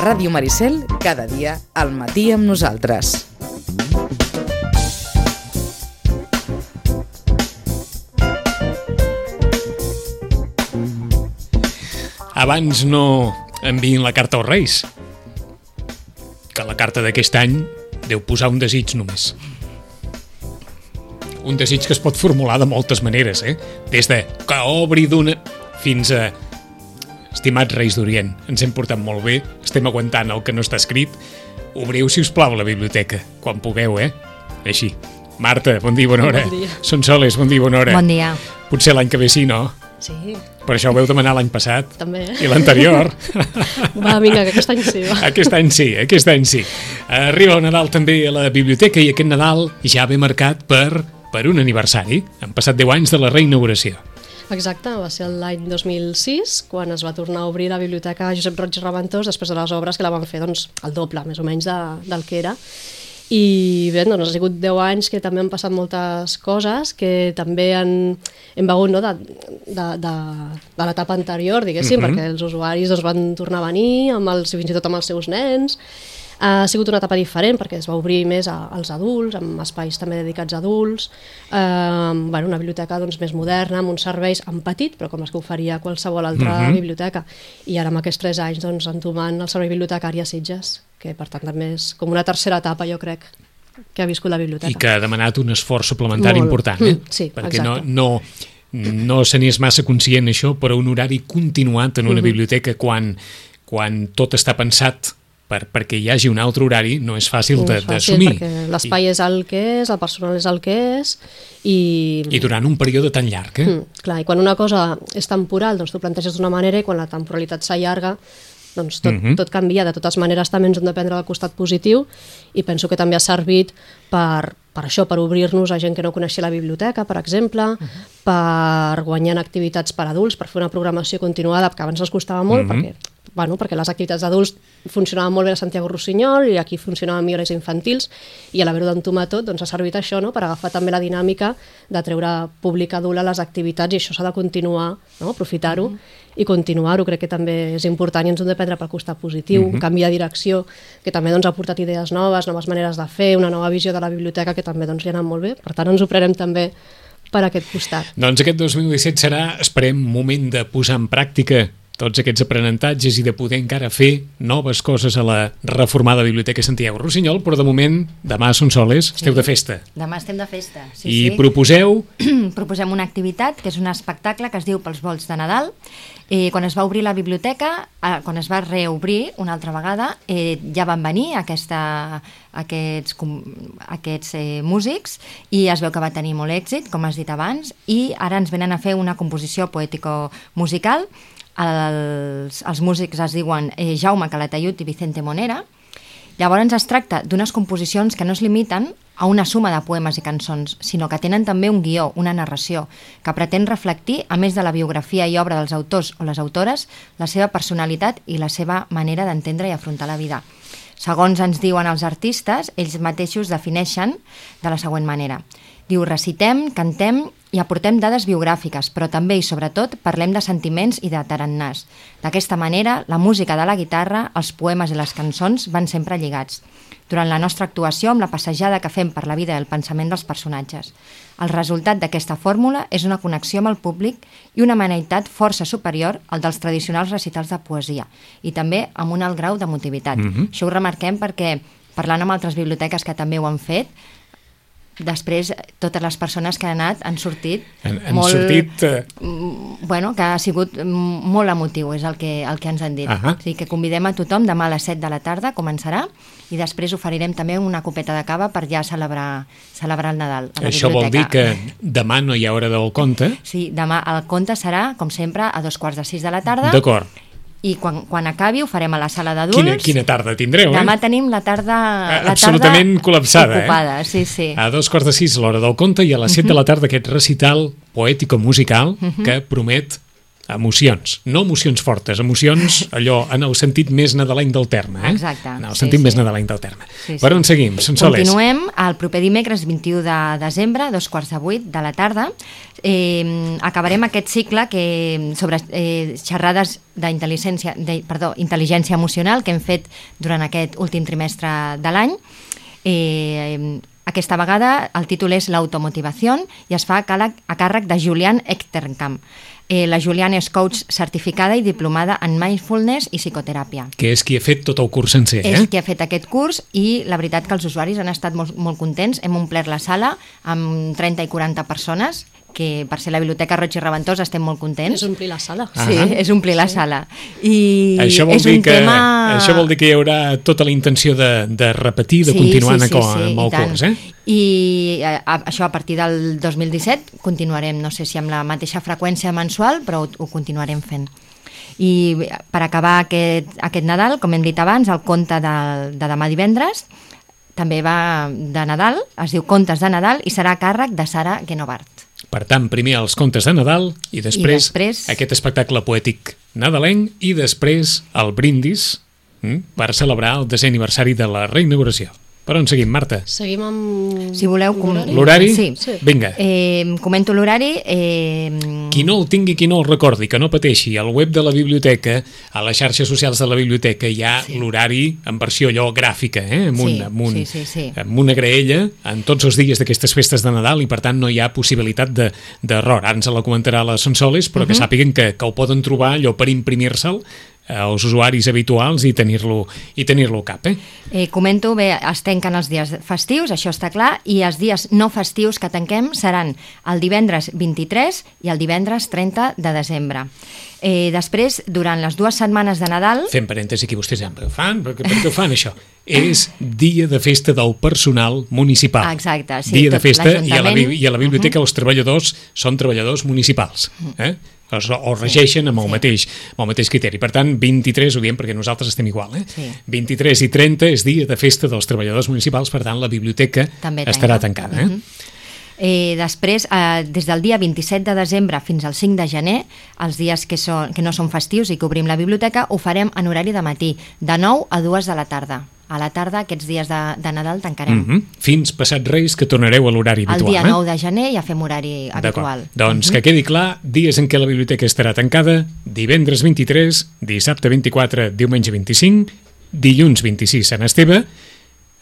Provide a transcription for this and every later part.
Ràdio Maricel, cada dia al matí amb nosaltres. Abans no enviïn la carta als Reis, que la carta d'aquest any deu posar un desig només. Un desig que es pot formular de moltes maneres, eh? Des de que obri d'una fins a Estimats Reis d'Orient, ens hem portat molt bé, estem aguantant el que no està escrit. Obriu, si us plau, la biblioteca, quan pugueu, eh? Així. Marta, bon dia, bona hora. Bon dia. Són Soles, bon dia, bona hora. Bon dia. Potser l'any que ve sí, no? Sí, Per això ho veu demanar l'any passat. també. I l'anterior. Va, vinga, que aquest any sí, va. Aquest any sí, aquest any sí. Arriba el Nadal també a la biblioteca i aquest Nadal ja ve marcat per, per un aniversari. Han passat 10 anys de la reinauguració. Exacte, va ser l'any 2006 quan es va tornar a obrir la biblioteca Josep Roig i Reventós després de les obres que la van fer doncs, el doble, més o menys, de, del que era. I bé, doncs ha sigut 10 anys que també han passat moltes coses que també han, hem begut no, de, de, de, de l'etapa anterior, diguéssim, Mhm. perquè els usuaris doncs, van tornar a venir, amb els, fins i tot amb els seus nens, ha sigut una etapa diferent perquè es va obrir més a, als adults, amb espais també dedicats a adults, eh, bueno, una biblioteca doncs, més moderna, amb uns serveis en petit, però com els que oferia qualsevol altra Mhm. biblioteca. I ara amb aquests tres anys doncs, entomant el servei bibliotecari a Sitges, que per tant també és com una tercera etapa, jo crec, que ha viscut la biblioteca. I que ha demanat un esforç suplementari Molt. important, eh? Mm, sí, Perquè no, exacte. no, no se n'és massa conscient això, però un horari continuat en Mhm. una biblioteca quan, quan tot està pensat per, perquè hi hagi un altre horari no és fàcil No d'assumir. l'espai és el que és, el personal és el que és, i... I durant un període tan llarg, eh? Mm, clar, i quan una cosa és temporal, doncs tu planteges d'una manera i quan la temporalitat s'allarga, doncs tot, Mhm. tot canvia. De totes maneres també ens hem de prendre el costat positiu i penso que també ha servit per, per això, per obrir-nos a gent que no coneixia la biblioteca, per exemple, per guanyar en activitats per adults, per fer una programació continuada, que abans ens costava molt, perquè bueno, perquè les activitats d'adults funcionaven molt bé a Santiago Rossinyol i aquí funcionaven millor les infantils i a l'haver-ho d'entomar tot doncs ha servit això no? per agafar també la dinàmica de treure públic adult a les activitats i això s'ha de continuar, no? aprofitar-ho i continuar-ho, crec que també és important i ens hem de prendre pel costat positiu, un canvi de direcció que també doncs, ha portat idees noves, noves maneres de fer, una nova visió de la biblioteca que també doncs, li ha anat molt bé, per tant ens ho prenem també per aquest costat. Doncs aquest 2017 serà, esperem, moment de posar en pràctica tots aquests aprenentatges i de poder encara fer noves coses a la reformada Biblioteca Santiago Rossinyol, però de moment, demà són soles, esteu de festa. Demà estem de festa. Sí, I sí. proposeu proposem una activitat que és un espectacle que es diu Pels volts de Nadal. Eh, quan es va obrir la biblioteca, eh, quan es va reobrir una altra vegada, eh, ja van venir aquesta, aquests, com- aquests eh, músics i es veu que va tenir molt èxit, com has dit abans, i ara ens venen a fer una composició poètico-musical. Els, els músics es diuen eh, Jaume Calatayud i Vicente Monera, Llavors es tracta d'unes composicions que no es limiten a una suma de poemes i cançons, sinó que tenen també un guió, una narració, que pretén reflectir, a més de la biografia i obra dels autors o les autores, la seva personalitat i la seva manera d'entendre i afrontar la vida. Segons ens diuen els artistes, ells mateixos defineixen de la següent manera. Diu, recitem, cantem i aportem dades biogràfiques, però també i sobretot parlem de sentiments i de tarannàs. D'aquesta manera, la música de la guitarra, els poemes i les cançons van sempre lligats. Durant la nostra actuació, amb la passejada que fem per la vida i el pensament dels personatges. El resultat d'aquesta fórmula és una connexió amb el públic i una maneïtat força superior al dels tradicionals recitals de poesia i també amb un alt grau d'emotivitat. Mm -hmm. Això ho remarquem perquè, parlant amb altres biblioteques que també ho han fet, després totes les persones que han anat han sortit Han- han molt, sortit, eh, mm, bueno, que ha sigut mm, molt emotiu és el que, el que ens han dit Ahà. o sigui que convidem a tothom demà a les 7 de la tarda començarà i després oferirem també una copeta de cava per ja celebrar, celebrar el Nadal a la Això vol dir biblioteca. que demà no hi ha hora del conte. Sí, demà el conte serà, com sempre, a dos quarts de sis de la tarda. D'acord. I quan, quan acabi ho farem a la sala d'adults. Quina, quina tarda tindreu, Demà eh? tenim la tarda, la Absolutament tarda col·lapsada, ocupada, eh? sí, sí. A dos quarts de sis l'hora del conte i a les set de la tarda aquest recital poètico-musical que promet emocions. No emocions fortes, emocions allò en el sentit més nadalenc del terme. Eh? Exacte, En el sí, sentit sí. més nadalenc del terme. Sí, Per sí. on seguim, Sonsoles? Continuem el proper dimecres 21 de desembre, dos quarts de vuit de la tarda. Eh, acabarem aquest cicle que, sobre eh, xerrades d'intel·ligència de, perdó, intel·ligència emocional que hem fet durant aquest últim trimestre de l'any. Eh, aquesta vegada el títol és l'automotivació i es fa a càrrec, a càrrec de Julian Echterkamp. Eh, la Julian és coach certificada i diplomada en mindfulness i psicoteràpia. Que és qui ha fet tot el curs sencer, eh? És qui ha fet aquest curs i la veritat que els usuaris han estat molt, molt contents. Hem omplert la sala amb 30 i 40 persones que per ser la Biblioteca Roig i Reventós estem molt contents. És omplir la sala. Sí, Ahà. és omplir la sala. I Això vol, és dir un que, tema... això vol dir que hi haurà tota la intenció de, de repetir, de continuar sí, sí, sí, amb i el tant. curs, eh? I eh, a, això a partir del 2017 continuarem, no sé si amb la mateixa freqüència mensual, però ho, ho continuarem fent. I per acabar aquest, aquest Nadal, com hem dit abans, el conte de, de demà divendres també va de Nadal, es diu Contes de Nadal i serà a càrrec de Sara Genovart. Per tant, primer els contes de Nadal i després, després- aquest espectacle poètic nadalenc i després el brindis mm, per celebrar el desè aniversari de la reinauguració. Per on seguim, Marta? Seguim amb... Si voleu... com- l'horari? Sí. Sí. Vinga. Eh, comento l'horari. Eh, Qui no el tingui, qui no el recordi, que no pateixi, al web de la biblioteca, a les xarxes socials de la biblioteca hi ha sí. l'horari en versió allò gràfica, eh? amb, un, Sí, amb, un, sí, sí, sí. amb una graella en tots els dies d'aquestes festes de Nadal i per tant no hi ha possibilitat de- d'error. Ara ens la comentarà la Sonsoles, però que sàpiguen que, que ho poden trobar allò per imprimir-se'l eh, als usuaris habituals i tenir-lo i tenir-lo cap. Eh? Eh, comento, bé, es tanquen els dies festius, això està clar, i els dies no festius que tanquem seran el divendres 23 i el divendres 30 de desembre. Eh, després, durant les dues setmanes de Nadal... Fem parèntesi aquí, vostès em fan, per, què- per què ho fan això? És dia de festa del personal municipal. Exacte, sí, Dia de festa i a, la, i a la biblioteca els treballadors són treballadors municipals. Eh? O, o regeixen amb el, mateix, amb el mateix criteri. Per tant, 23, ho diem perquè nosaltres estem igual, eh? Sí. 23 i 30 és dia de festa dels treballadors municipals, per tant, la biblioteca També estarà tanca. tancada. Eh? Mhm. Eh, després, eh, des del dia 27 de desembre fins al 5 de gener, els dies que, són, que no són festius i que obrim la biblioteca, ho farem en horari de matí, de 9 a 2 de la tarda. A la tarda, aquests dies de, de Nadal, tancarem. Mm -hmm. Fins passat Reis, que tornareu a l'horari El habitual. dia eh? 9 de gener ja fem horari habitual. Doncs que quedi clar, dies en què la biblioteca estarà tancada, divendres 23, dissabte 24, diumenge 25, dilluns 26, Sant Esteve,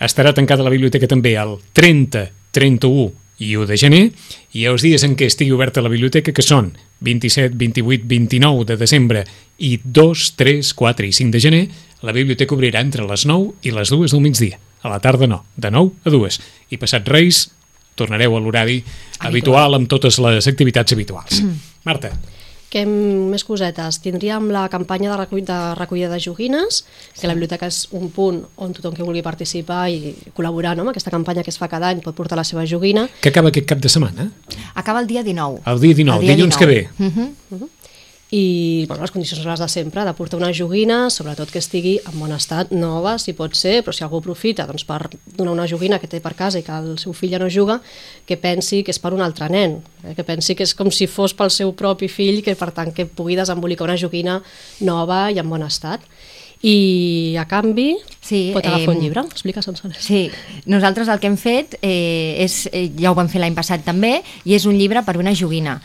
estarà tancada la biblioteca també el 30, 31 i 1 de gener, i els dies en què estigui oberta la biblioteca, que són 27, 28, 29 de desembre i 2, 3, 4 i 5 de gener, la biblioteca obrirà entre les 9 i les 2 del migdia. A la tarda no, de 9 a 2. I passat Reis, tornareu a l'horari habitual amb totes les activitats habituals. Marta, Què més cosetes? Tindríem la campanya de, recull, de recollida de joguines, que la biblioteca és un punt on tothom que vulgui participar i col·laborar no, amb aquesta campanya que es fa cada any pot portar la seva joguina. que acaba aquest cap de setmana? Acaba el dia 19. El dia 19, El dia dilluns que ve. Mhm. I bueno, les condicions són les de sempre, de portar una joguina, sobretot que estigui en bon estat, nova, si pot ser, però si algú aprofita doncs, per donar una joguina que té per casa i que el seu fill ja no juga, que pensi que és per un altre nen, eh? que pensi que és com si fos pel seu propi fill, que per tant que pugui desembolicar una joguina nova i en bon estat. I a canvi Sí, pot agafar em, un llibre, explica Sonsoles. Sí, nosaltres el que hem fet eh, és, eh, ja ho vam fer l'any passat també, i és un llibre per una joguina.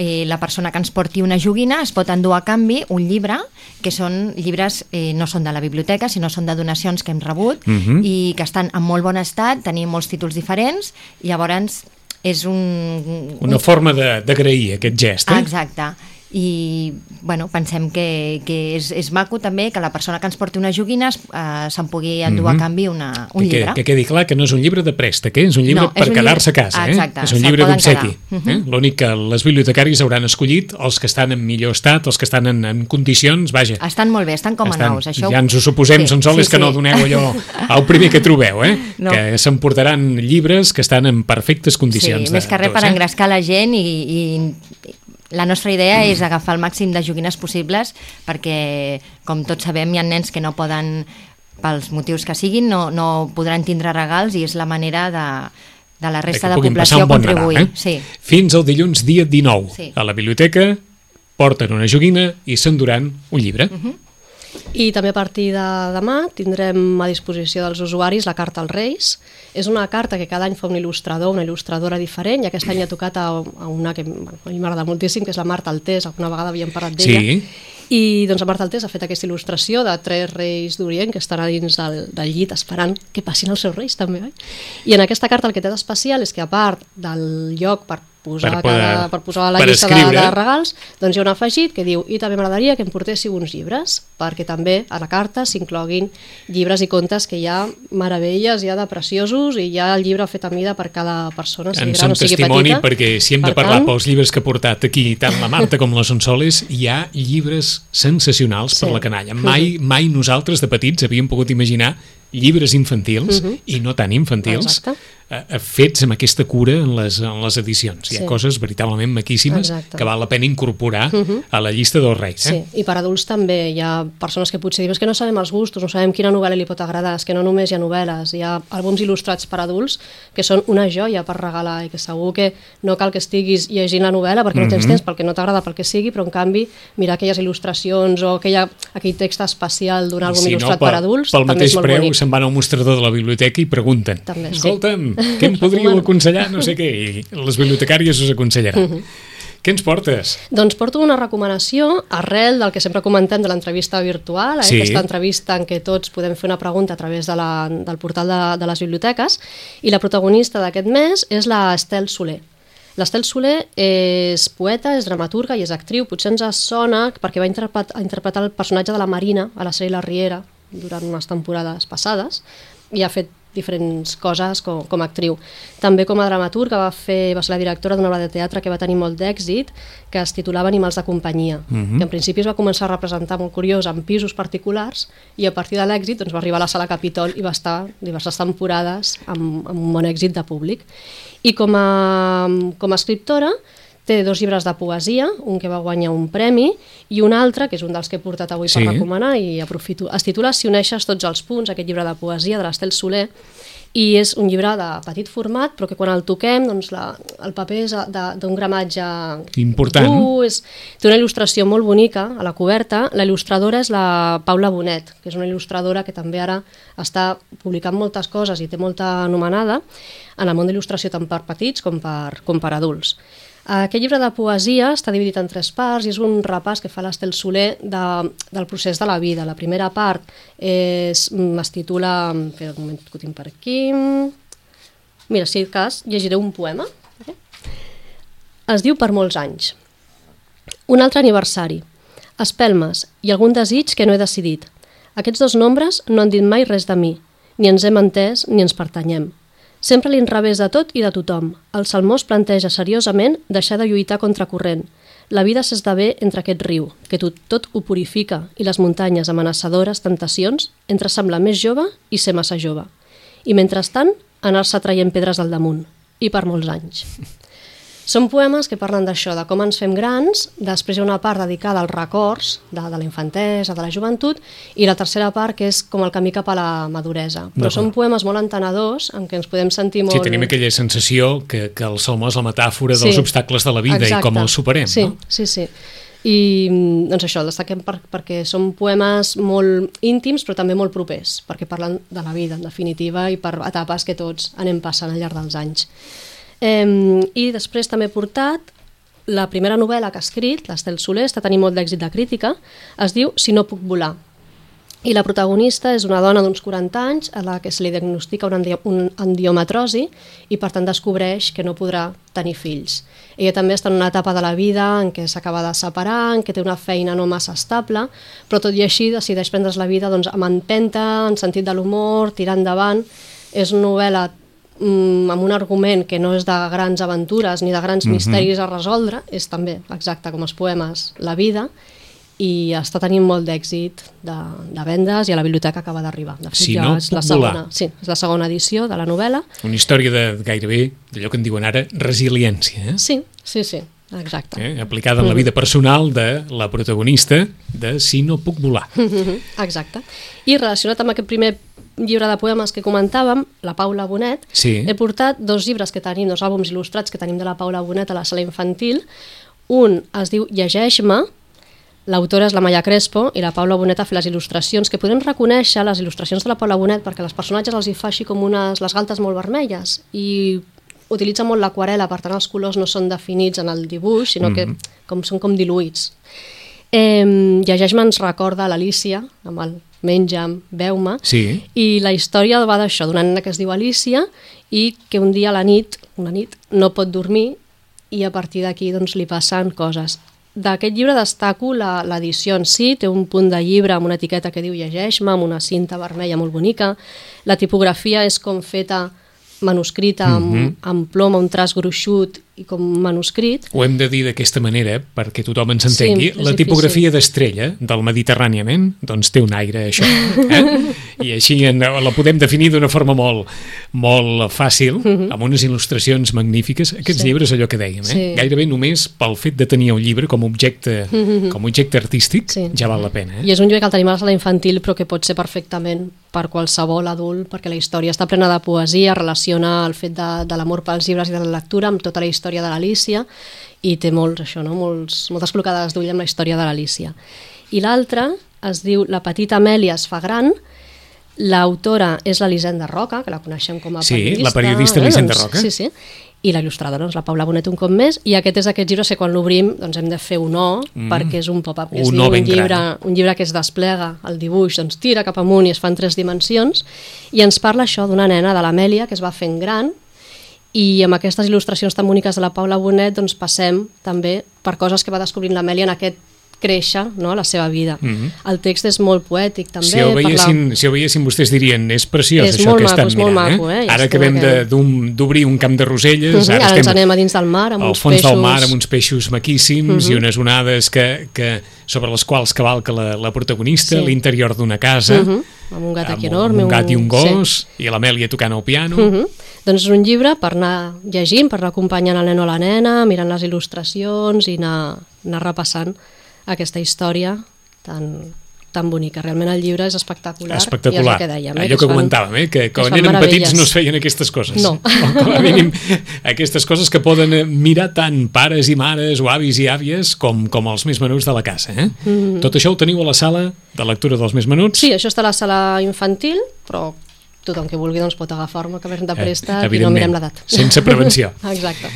Eh, la persona que ens porti una joguina es pot endur a canvi un llibre, que són llibres, eh, no són de la biblioteca, sinó són de donacions que hem rebut Mhm. i que estan en molt bon estat, tenim molts títols diferents, i llavors és un... Una forma de- d'agrair aquest gest, eh? Exacte. I bueno, pensem que, que és, és maco també que la persona que ens porti una joguina eh, se'n pugui endur a canvi una, un Mhm. que, llibre. que quedi clar que no és un llibre de préstec, eh? és un llibre No, és per quedar-se a casa. Eh? Exacte, és un llibre d'obsequi. quedar. Eh? L'únic que les bibliotecaris hauran escollit els que estan en millor estat, els que estan en, en condicions, vaja, Estan molt bé, estan com a estan, nous. Això... ja ens ho suposem, sí, Sonsoles, sí, que no sí. doneu allò al primer que trobeu, eh? No. que s'emportaran llibres que estan en perfectes condicions. Sí, més de, que res per eh? engrescar la gent i, i la nostra idea és agafar el màxim de joguines possibles perquè, com tots sabem, hi ha nens que no poden, pels motius que siguin, no, no podran tindre regals i és la manera de, de la resta de població bon contribuir. Nadal, eh? sí. Fins al dilluns dia 19 Sí. a la biblioteca porten una joguina i s'enduran un llibre. Uh -huh. I també a partir de demà tindrem a disposició dels usuaris la carta als Reis. És una carta que cada any fa un il·lustrador, una il·lustradora diferent, i aquest any ha tocat a, a una que bueno, a mi m'agrada moltíssim, que és la Marta Altés, alguna vegada havíem parlat d'ella. Sí. I doncs Marta Altés ha fet aquesta il·lustració de tres reis d'Orient que estan a dins del, del llit esperant que passin els seus reis també, oi? I en aquesta carta el que té d'especial és que a part del lloc per posar, Per per, poder- cada, per posar la per llista de, escriure. de regals, doncs hi ha un afegit que diu i també m'agradaria que em portéssiu uns llibres, perquè també a la carta s'incloguin llibres i contes que hi ha meravelles, hi ha de preciosos i hi ha el llibre fet a mida per cada persona, sigui En gran o sigui testimoni petita. perquè si hem de Per parlar tant, pels llibres que ha portat aquí tant la Marta com la Sonsoles, hi ha llibres sensacionals per Sí. la canalla. Mai, mai nosaltres de petits havíem pogut imaginar llibres infantils i no tan infantils Exacte. eh, eh, fets amb aquesta cura en les, en les edicions. Hi ha Sí. coses veritablement maquíssimes Exacte. que val la pena incorporar a la llista dels reis. Sí, Eh? i per adults també hi ha persones que potser diuen "És que no sabem els gustos, no sabem quina novel·la li pot agradar, és que no només hi ha novel·les, hi ha àlbums il·lustrats per adults que són una joia per regalar i que segur que no cal que estiguis llegint la novel·la perquè no tens temps, perquè no t'agrada, pel que sigui, però en canvi mirar aquelles il·lustracions o aquella, aquell text especial d'un àlbum si il·lustrat pel- per adults pel també mateix és molt preu bonic. Se'n van al mostrador de la biblioteca i pregunten També, sí. escolta'm, què em podríeu aconsellar? No sé què, i les bibliotecàries us aconsellaran. Què ens portes? Doncs porto una recomanació arrel del que sempre comentem de l'entrevista virtual, eh? Sí. aquesta entrevista en què tots podem fer una pregunta a través de la, del portal de, de les biblioteques, i la protagonista d'aquest mes és la Estel Soler. L'Estel Soler és poeta, és dramaturga i és actriu. Potser ens sona perquè va interpretar, interpretar el personatge de la Marina a la sèrie La Riera durant unes temporades passades i ha fet diferents coses com, com a actriu. També com a dramaturga va, fer, va ser la directora d'una obra de teatre que va tenir molt d'èxit, que es titulava Animals de companyia, que en principi es va començar a representar molt curiós en pisos particulars i a partir de l'èxit doncs, va arribar a la sala Capitol i va estar diverses temporades amb, amb un bon èxit de públic. I com a, com a escriptora té dos llibres de poesia, un que va guanyar un premi i un altre, que és un dels que he portat avui Sí. per recomanar i aprofito. Es titula Si uneixes tots els punts, aquest llibre de poesia de l'Estel Soler, i és un llibre de petit format, però que quan el toquem, doncs la, el paper és de- d'un gramatge Important. dur, és, té una il·lustració molt bonica a la coberta. La il·lustradora és la Paula Bonet, que és una il·lustradora que també ara està publicant moltes coses i té molta anomenada en el món de l'il·lustració tant per petits com per, com per adults. Aquest llibre de poesia està dividit en tres parts i és un repàs que fa l'Estel Soler de, del procés de la vida. La primera part és, mm, es titula... Espera un moment que ho tinc per aquí... Mira, si cas, llegiré un poema. Okay? Es diu Per molts anys. Un altre aniversari. Espelmes i algun desig que no he decidit. Aquests dos nombres no han dit mai res de mi. Ni ens hem entès ni ens pertanyem. Sempre l'inrevés de tot i de tothom. El salmó es planteja seriosament deixar de lluitar contra corrent. La vida s'esdevé entre aquest riu, que tot, tot ho purifica, i les muntanyes amenaçadores, tentacions, entre semblar més jove i ser massa jove. I mentrestant, anar-se traient pedres al damunt. I per molts anys. Són poemes que parlen d'això, de com ens fem grans, després hi ha una part dedicada als records de, de la infantesa, de la joventut, i la tercera part que és com el camí cap a la maduresa. Però són poemes molt entenedors, en què ens podem sentir molt... Sí, tenim aquella sensació que, que el salmó és la metàfora Sí. dels obstacles de la vida i Exacte. com els superem, sí, no? Sí, sí. I doncs això, el destaquem per, perquè són poemes molt íntims però també molt propers, perquè parlen de la vida en definitiva i per etapes que tots anem passant al llarg dels anys. Eh, I després també he portat la primera novel·la que ha escrit, l'Estel Soler, està tenint molt d'èxit de crítica, es diu Si no puc volar. I la protagonista és una dona d'uns 40 anys a la que se li diagnostica un, endio un i per tant descobreix que no podrà tenir fills. Ella també està en una etapa de la vida en què s'acaba de separar, en què té una feina no massa estable, però tot i així decideix prendre's la vida doncs, amb empenta, en sentit de l'humor, tirar endavant. És una novel·la mm, amb un argument que no és de grans aventures ni de grans mm -hmm. misteris a resoldre, és també, exacte com els poemes, la vida, i està tenint molt d'èxit de, de vendes i a la biblioteca acaba d'arribar. De fet, Si ja no és la segona, volar. sí, és la segona edició de la novel·la. Una història de gairebé d'allò que en diuen ara resiliència, eh? Sí, sí, sí, exacte. eh? aplicada en la vida personal de la protagonista de Si no puc volar. Exacte. I relacionat amb aquest primer llibre de poemes que comentàvem, la Paula Bonet, Sí. he portat dos llibres que tenim, dos àlbums il·lustrats que tenim de la Paula Bonet a la sala infantil. Un es diu Llegeix-me, l'autora és la Maia Crespo i la Paula Bonet ha fet les il·lustracions, que podem reconèixer les il·lustracions de la Paula Bonet perquè els personatges els hi fa així com unes, les galtes molt vermelles i utilitza molt l'aquarela, per tant els colors no són definits en el dibuix, sinó mm -hmm. que com, són com diluïts. Eh, Llegeix-me ens recorda l'Alícia, amb el menja'm, veu-me, Sí. i la història va d'això, d'una nena que es diu Alicia i que un dia a la nit, una nit, no pot dormir i a partir d'aquí doncs, li passen coses. D'aquest llibre destaco la- l'edició en si, té un punt de llibre amb una etiqueta que diu llegeix-me, amb una cinta vermella molt bonica. La tipografia és com feta manuscrita amb, Mhm. amb plom, un traç gruixut i com manuscrit. Ho hem de dir d'aquesta manera perquè tothom ens entengui. Sí, la tipografia d'estrella del Mediterràniament doncs té un aire això. Eh? I així en, la podem definir d'una forma molt, molt fàcil, amb unes il·lustracions magnífiques. Aquests Mhm. Sí. llibres, allò que dèiem, eh? Sí. gairebé només pel fet de tenir un llibre com objecte, com a objecte artístic Sí. ja val la pena. I Eh? és un llibre que el tenim a la infantil però que pot ser perfectament per qualsevol adult perquè la història està plena de poesia, relaciona el fet de, de l'amor pels llibres i de la lectura amb tota la història de l'Alícia i té molts, això, no? molts, moltes col·locades d'ull amb la història de l'Alícia. I l'altre es diu La petita Amèlia es fa gran, L'autora és l'Elisenda Roca, que la coneixem com a Sí, periodista. la periodista eh? Elisenda doncs, Roca. Sí, sí. I la il·lustradora, doncs, la Paula Bonet un cop més, i aquest és aquest llibre que quan l'obrim doncs hem de fer un O, Mm. perquè és un pop-up, Un és dir, O un ben gran. llibre, un llibre que es desplega, el dibuix doncs tira cap amunt i es fa en tres dimensions, i ens parla això d'una nena de l'Amèlia que es va fent gran, i amb aquestes il·lustracions tan boniques de la Paula Bonet doncs passem també per coses que va descobrint l'Amèlia en aquest créixer no, la seva vida. Mhm. El text és molt poètic també. Si ho, parla- veiessin, si ho veiessin, vostès dirien és preciós És això que maco, estan és molt mirant. maco, eh? eh? Ara aquest- d'un- d'obrir un camp de roselles, Mhm, ara, ara ens estem anem a dins del mar amb al uns fons peixos... del mar amb uns peixos maquíssims i unes onades que, que, sobre les quals cavalca la, la protagonista, Sí. l'interior d'una casa, Mhm, amb un gat aquí amb enorme. un gat i un sí. gos, i l'Amèlia tocant el piano. Mhm. Doncs és un llibre per anar llegint, per anar acompanyant el nen o la nena, mirant les il·lustracions i anar, anar repassant aquesta història tan, tan bonica. Realment el llibre és espectacular. I és Espectacular. el que dèiem, eh? Allò que fan- comentàvem, eh? que quan érem petits no es feien aquestes coses. No. O com a mínim aquestes coses que poden eh, mirar tant pares i mares o avis i àvies com, com els més menuts de la casa. Eh? Tot això ho teniu a la sala de lectura dels més menuts? Sí, això està a la sala infantil, però tothom que vulgui doncs, pot agafar-me, que de préstec i no Eh, mirem l'edat. sense prevenció. Exacte.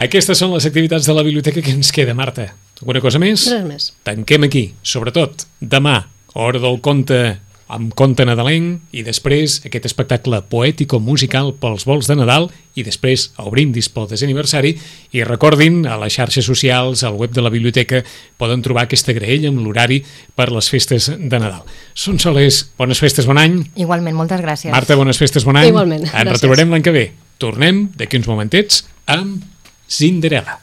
Aquestes són les activitats de la biblioteca que ens queda, Marta. Alguna cosa més? Res més. Tanquem aquí. Sobretot, demà, hora del conte amb conte nadalenc i després aquest espectacle poètico-musical pels vols de Nadal i després el brindis pel desaniversari i recordin, a les xarxes socials, al web de la biblioteca, poden trobar aquesta graella amb l'horari per les festes de Nadal. Són soles, bones festes, bon any. Igualment, moltes gràcies. Marta, bones festes, bon any. Igualment, Ens gràcies. retrobarem l'any que ve. Tornem d'aquí uns momentets amb Cinderella.